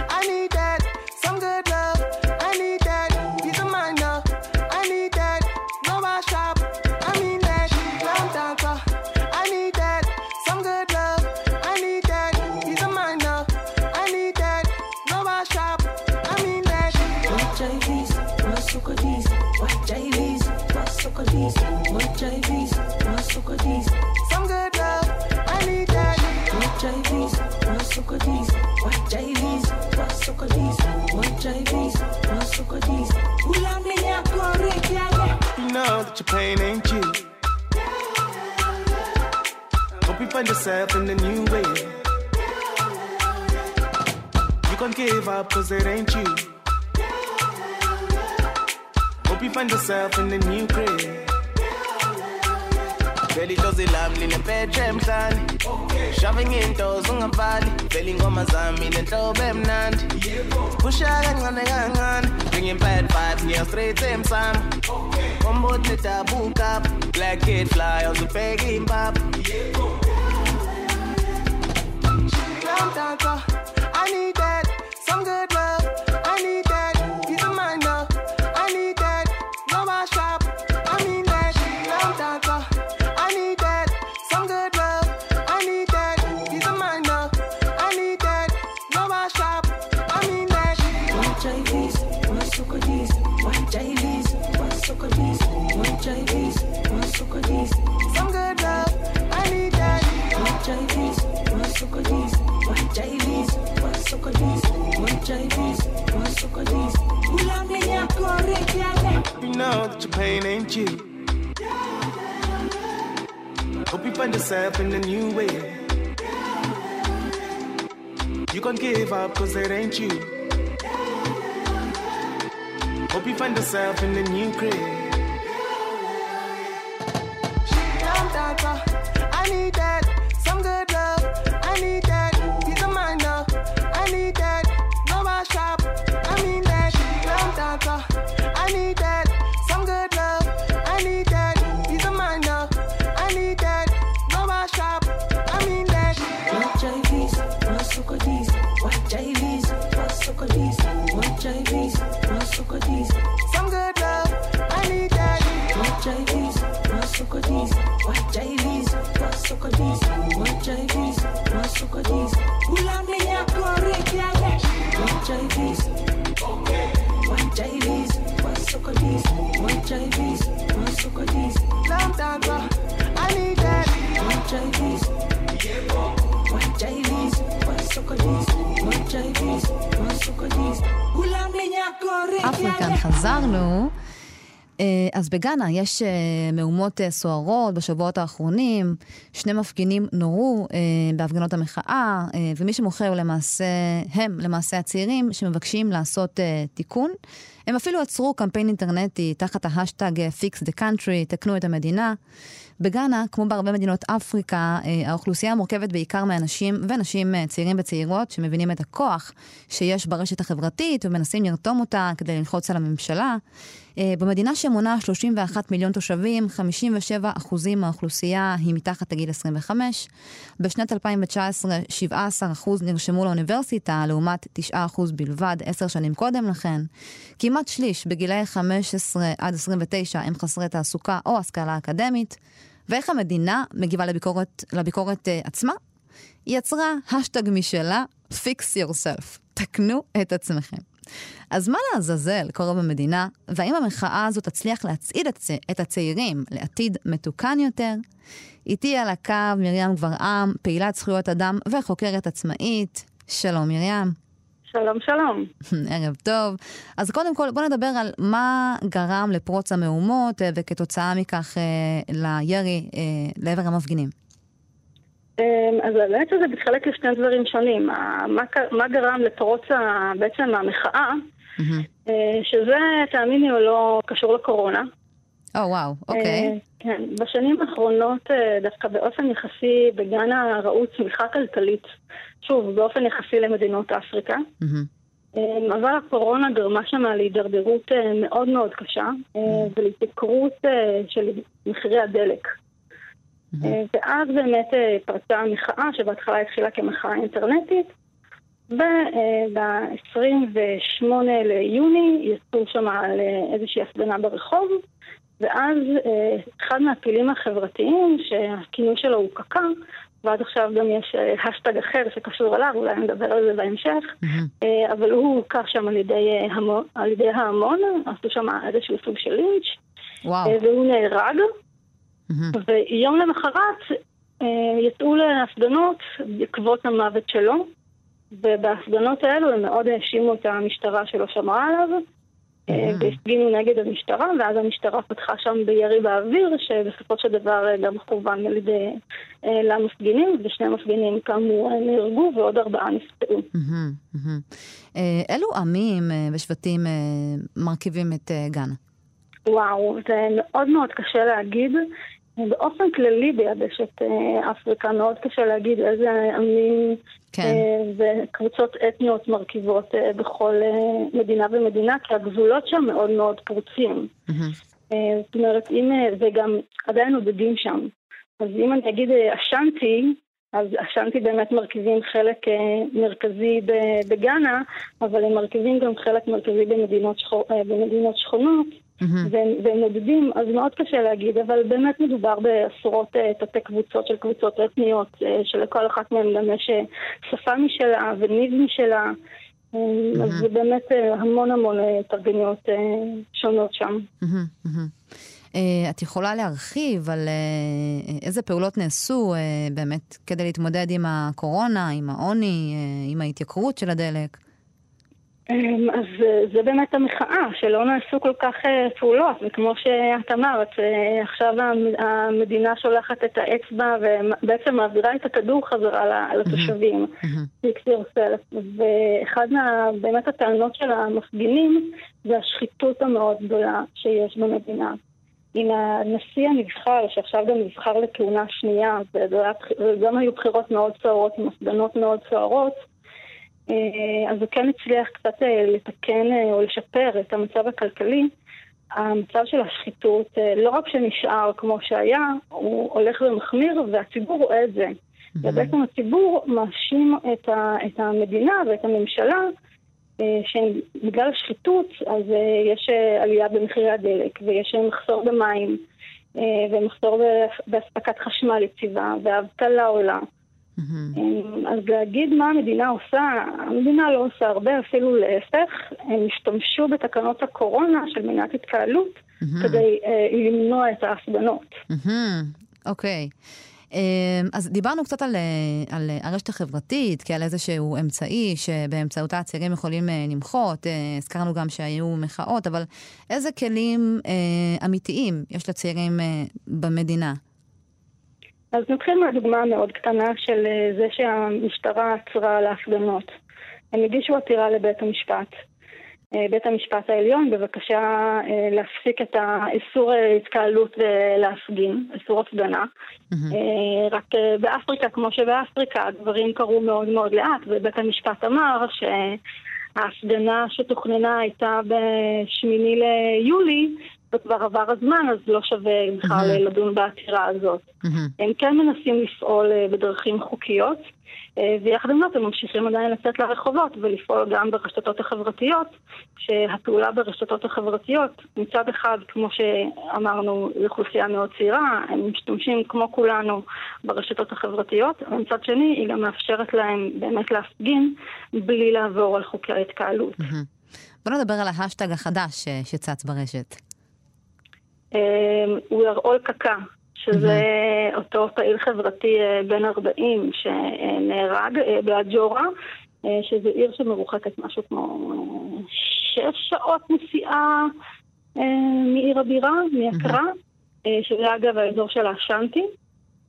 pain ain't you. Hope you find yourself in a new way. You can't give up cause it ain't you. Hope you find yourself in a new grave. idlozi lami linempetshe emhlane shoving intozo ungavali vele ingoma zami nenhlobo emnandi pusha kancane kancane bring in bad vibes ngiya straight emsamo Kom bort med taboo cap, Black kid fly also pegging fegin-papp pain ain't you. Hope you find yourself in a new way. You can't give up cause it ain't you. Hope you find yourself in a new crib. בגאנה יש אה, מהומות אה, סוערות בשבועות האחרונים, שני מפגינים נורו אה, בהפגנות המחאה, אה, ומי שמוכר למעשה, הם למעשה הצעירים שמבקשים לעשות תיקון. הם אפילו עצרו קמפיין אינטרנטי תחת ההאשטאג Fix the Country, תקנו את המדינה. בגאנה, כמו בהרבה מדינות אפריקה, אה, האוכלוסייה מורכבת בעיקר מאנשים ונשים אה, צעירים וצעירות שמבינים את הכוח שיש ברשת החברתית ומנסים לרתום אותה כדי ללחוץ על הממשלה. אה, במדינה שמונה 31 מיליון תושבים, 57 אחוזים מהאוכלוסייה היא מתחת לגיל 25. בשנת 2019, 17 אחוז נרשמו לאוניברסיטה, לעומת 9 אחוז בלבד עשר שנים קודם לכן. כמעט שליש בגילאי 15 עד 29 הם חסרי תעסוקה או השכלה אקדמית. ואיך המדינה מגיבה לביקורת, לביקורת uh, עצמה? היא יצרה השטג משלה, Fix yourself, תקנו את עצמכם. אז מה לעזאזל קורה במדינה, והאם המחאה הזו תצליח להצעיד את, צ... את הצעירים לעתיד מתוקן יותר? איתי על הקו מרים גברעם, פעילת זכויות אדם וחוקרת עצמאית. שלום מרים. שלום, שלום. ערב טוב. אז קודם כל, בוא נדבר על מה גרם לפרוץ המהומות, אה, וכתוצאה מכך אה, לירי אה, לעבר המפגינים. אמ, אז בעצם זה מתחלק לשני דברים שונים. מה, מה גרם לפרוץ בעצם המחאה, mm-hmm. שזה, תאמיני או לא, קשור לקורונה. או, oh, וואו, wow, אוקיי. Okay. כן, בשנים האחרונות דווקא באופן יחסי בגאנה ראו צמיחה כלכלית. שוב, באופן יחסי למדינות אפריקה. Mm-hmm. אבל הקורונה גרמה שם להידרדרות מאוד מאוד קשה mm-hmm. ולהתייקרות של מחירי הדלק. Mm-hmm. ואז באמת פרצה המחאה, שבהתחלה התחילה כמחאה אינטרנטית, וב-28 ליוני יצאו שם על איזושהי הפגנה ברחוב, ואז אחד מהפעילים החברתיים, שהכינוי שלו הוא קקה, ועד עכשיו גם יש השטג אחר שקשור אליו, אולי נדבר על זה בהמשך, mm-hmm. אבל הוא הוכר שם על ידי, המון, על ידי ההמון, עשו שם איזשהו סוג של לינץ', וואו. והוא נהרג, mm-hmm. ויום למחרת יצאו להפגנות בעקבות המוות שלו, ובהפגנות האלו הם מאוד האשימו את המשטרה שלא שמרה עליו, והפגינו נגד המשטרה, ואז המשטרה פתחה שם בירי באוויר, שבסופו של דבר גם כוון על ידי למפגינים, ושני מפגינים כאמור נהרגו ועוד ארבעה נפצעו. אילו עמים ושבטים מרכיבים את גאנה? וואו, זה מאוד מאוד קשה להגיד. באופן כללי ביבשת אפריקה מאוד קשה להגיד איזה עמים כן. וקבוצות אתניות מרכיבות בכל מדינה ומדינה, כי הגבולות שם מאוד מאוד פרוצים. Mm-hmm. זאת אומרת, אם, וגם עדיין נודדים שם. אז אם אני אגיד אשנתי, אז אשנתי באמת מרכיבים חלק מרכזי בגאנה, אבל הם מרכיבים גם חלק מרכזי במדינות, שחור, במדינות שכונות. Mm-hmm. והם נודדים, אז מאוד קשה להגיד, אבל באמת מדובר בעשרות תתי קבוצות של קבוצות אתניות, שלכל אחת מהן גם יש שפה משלה וניב משלה, mm-hmm. אז זה באמת המון המון התארגנויות שונות שם. Mm-hmm. Uh, את יכולה להרחיב על איזה פעולות נעשו באמת כדי להתמודד עם הקורונה, עם העוני, עם ההתייקרות של הדלק? אמ, אז אה, זה באמת המחאה, שלא נעשו כל כך אה, פעולות, וכמו שאת אמרת, אה, עכשיו המדינה שולחת את האצבע ובעצם מעבירה את הכדור חזרה לתושבים, ואחד מה... באמת הטענות של המפגינים זה השחיתות המאוד גדולה שיש במדינה. עם הנשיא הנבחר, שעכשיו גם נבחר לכהונה שנייה, וגם היו בחירות מאוד סוערות עם הפגנות מאוד סוערות, אז הוא כן הצליח קצת אה, לתקן אה, או לשפר את המצב הכלכלי. המצב של השחיתות, לא רק שנשאר כמו שהיה, הוא הולך ומחמיר והציבור רואה את זה. ובעצם הציבור מאשים את, ה, את המדינה ואת הממשלה שבגלל השחיתות אז יש עלייה במחירי הדלק ויש מחסור במים ומחסור באספקת חשמל יציבה והאבטלה עולה. Mm-hmm. אז להגיד מה המדינה עושה, המדינה לא עושה הרבה, אפילו להפך, הם השתמשו בתקנות הקורונה של מניעת התקהלות mm-hmm. כדי uh, למנוע את ההפגנות. Mm-hmm. אוקיי. Okay. אז דיברנו קצת על, אה, על הרשת החברתית כעל איזשהו אמצעי שבאמצעותה הצעירים יכולים למחות. הזכרנו גם שהיו מחאות, אבל איזה כלים אמיתיים יש לצעירים במדינה? אז נתחיל מהדוגמה המאוד קטנה של אה, זה שהמשטרה עצרה על ההפגנות. הם הגישו עתירה לבית המשפט. אה, בית המשפט העליון בבקשה אה, להפסיק את האיסור התקהלות ולהפגין, איסור הפגנה. Mm-hmm. רק באפריקה, כמו שבאפריקה, הדברים קרו מאוד מאוד לאט, ובית המשפט אמר שההפגנה שתוכננה הייתה בשמיני ליולי, וכבר עבר הזמן, אז לא שווה בכלל mm-hmm. לדון בעתירה הזאת. Mm-hmm. הם כן מנסים לפעול אה, בדרכים חוקיות, אה, ויחד עם זאת הם ממשיכים עדיין לצאת לרחובות ולפעול גם ברשתות החברתיות, שהפעולה ברשתות החברתיות, מצד אחד, כמו שאמרנו, זו אוכלוסייה מאוד צעירה, הם משתמשים כמו כולנו ברשתות החברתיות, ומצד שני היא גם מאפשרת להם באמת להפגין בלי לעבור על חוקי ההתקהלות. Mm-hmm. בוא נדבר על ההשטג החדש אה, שצץ ברשת. הוא יראול קקה, שזה אותו פעיל חברתי אה, בן 40 שנהרג אה, באג'ורה, אה, שזו עיר שמרוחקת משהו כמו שש שעות נסיעה מעיר הבירה, מאקרא, שזה אגב האזור של האשנטי,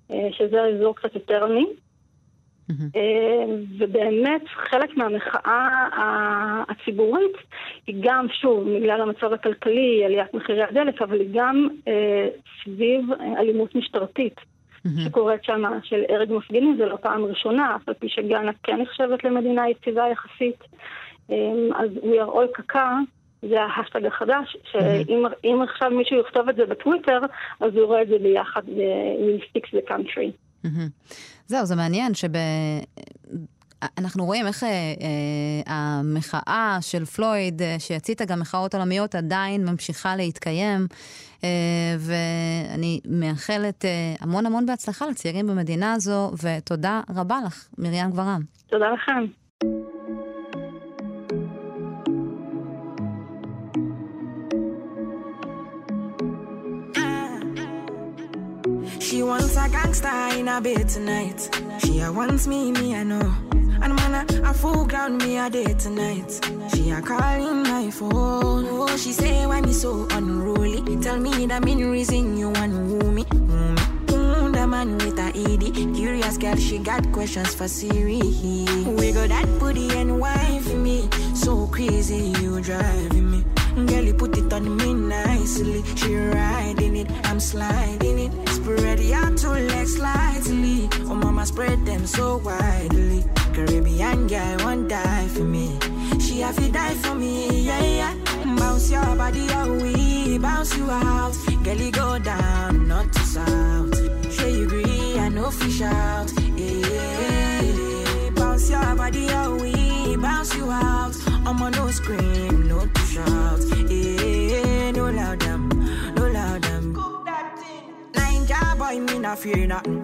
שזה האזור קצת יותר עני. אה, ובאמת חלק מהמחאה הציבורית היא גם, שוב, בגלל המצב הכלכלי, עליית מחירי הדלק, אבל היא גם אה, סביב אלימות משטרתית. שקורית שם, של הרג מפגינים, זה לא פעם ראשונה, אף על פי שגאנה כן נחשבת למדינה יציבה יחסית. אה, אז We are all קקה, זה ההשטג החדש, שאם עכשיו מישהו יכתוב את זה בטוויטר, אז הוא רואה את זה ביחד, we'll fix the country. זהו, זה מעניין שב... אנחנו רואים איך אה, אה, המחאה של פלויד, אה, שהציתה גם מחאות עולמיות, עדיין ממשיכה להתקיים. אה, ואני מאחלת אה, המון המון בהצלחה לצעירים במדינה הזו, ותודה רבה לך, מרים גברם. תודה לכם. Gangster in a bed tonight. She a wants me, me I know. And man, a, a full ground me a day tonight. She a calling my phone. Oh, she say why me so unruly. Tell me the main reason you want woo me. Woo me. Mm, the man with a ED. Curious girl, she got questions for Siri. We got that booty and for me. So crazy, you driving me. Girl, you put it on me nicely. She riding it, I'm sliding it. Spread your two legs slightly. Oh, mama, spread them so widely. Caribbean girl won't die for me. She have to die for me, yeah, yeah. Bounce your body, oh, we bounce you out. Girl, you go down, not to south. Sure you agree, I know fish out. Yeah, bounce your body, oh, we bounce you out. I'm on no scream, no to shout. Yeah, boy, me not fear nothing.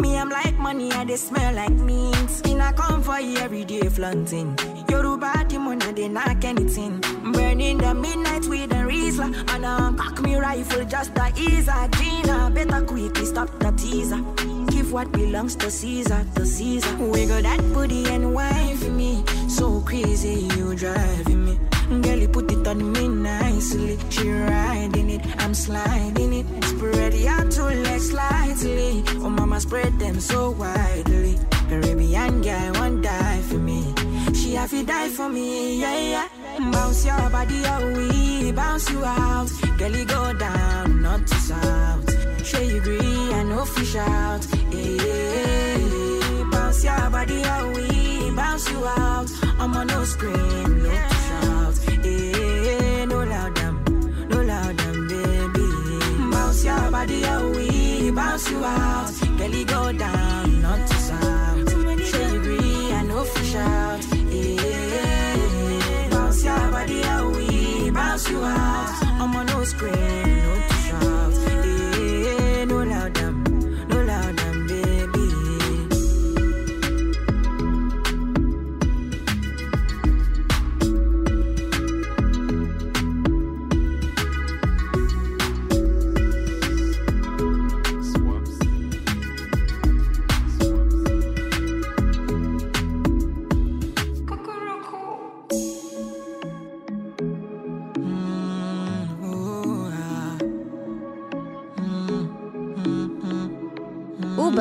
Me, I'm like money, and they smell like mint. In a come for you every day flaunting. Yoruba, the money, they knock anything. Burning the midnight with a Riesler. And um, cock me rifle just to ease Gina. Better quickly stop the teaser. Give what belongs to Caesar, to Caesar. Wiggle that booty and for me. So crazy, you driving me. Girl, you put it on me nicely. She riding it, I'm sliding it. Spread out two legs. Mama, spread them so widely. Caribbean girl, won't die for me. She have to die for me, yeah, yeah. Bounce your body, oh, we bounce you out. Girl, you go down, not to south. Sure you agree, I know fish out. Yeah, yeah. Bounce your body, oh, we bounce you out. I'm on no screen, no to shout. Yeah, no loud them, no loud them, baby. Bounce your body, oh, we bounce you out belly go down.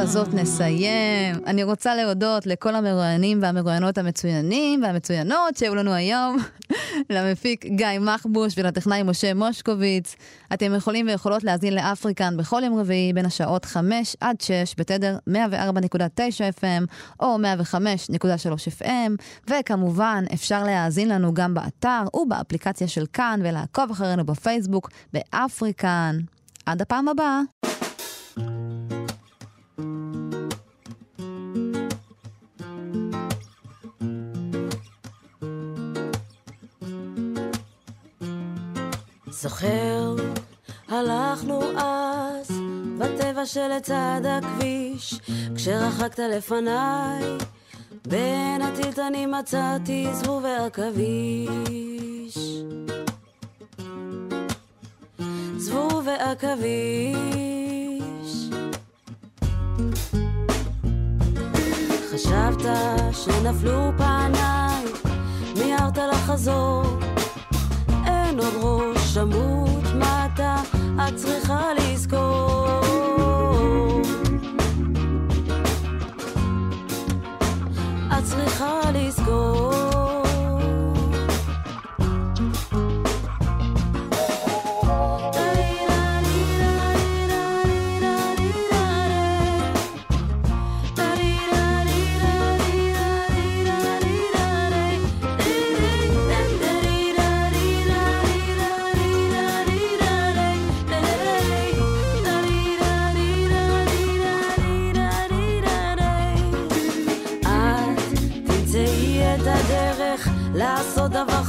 ובזאת נסיים. אני רוצה להודות לכל המרואיינים והמרואיינות המצוינים והמצוינות שהיו לנו היום, למפיק גיא מחבוש ולטכנאי משה מושקוביץ. אתם יכולים ויכולות להאזין לאפריקן בכל יום רביעי בין השעות 5 עד 6 בתדר 104.9 FM או 105.3 FM, וכמובן אפשר להאזין לנו גם באתר ובאפליקציה של כאן ולעקוב אחרינו בפייסבוק באפריקן. עד הפעם הבאה. זוכר, הלכנו אז בטבע שלצד הכביש, כשרחקת לפניי, בין הטלטנים מצאתי זבובי עכביש. זבובי עכביש. חשבת שנפלו פניי, מיהרת לחזור. אין עוד ראש שמוט מטה, את צריכה לזכור.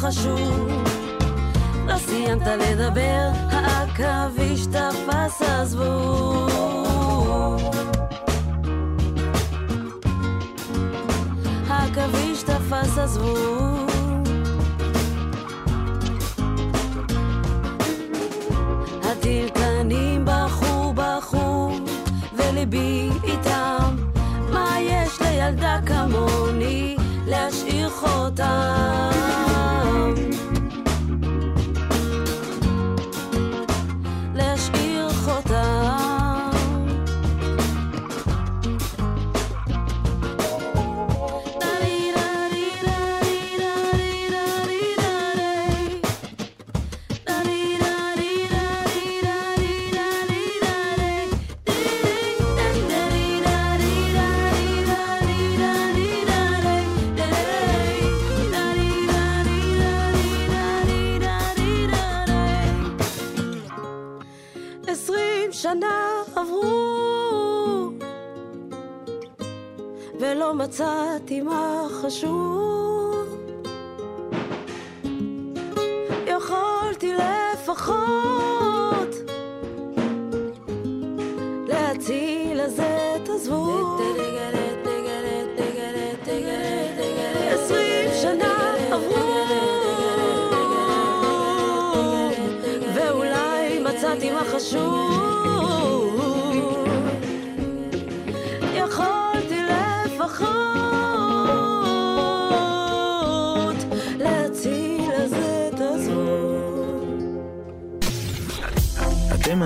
חשוב. לא סיימת לדבר, העכביש תפס הזבוב. העכביש תפס הזבוב. הטלטנים בכו בכו, וליבי איתם. מה יש לילדה כמוני להשאיר חותם? מצאתי מה חשוב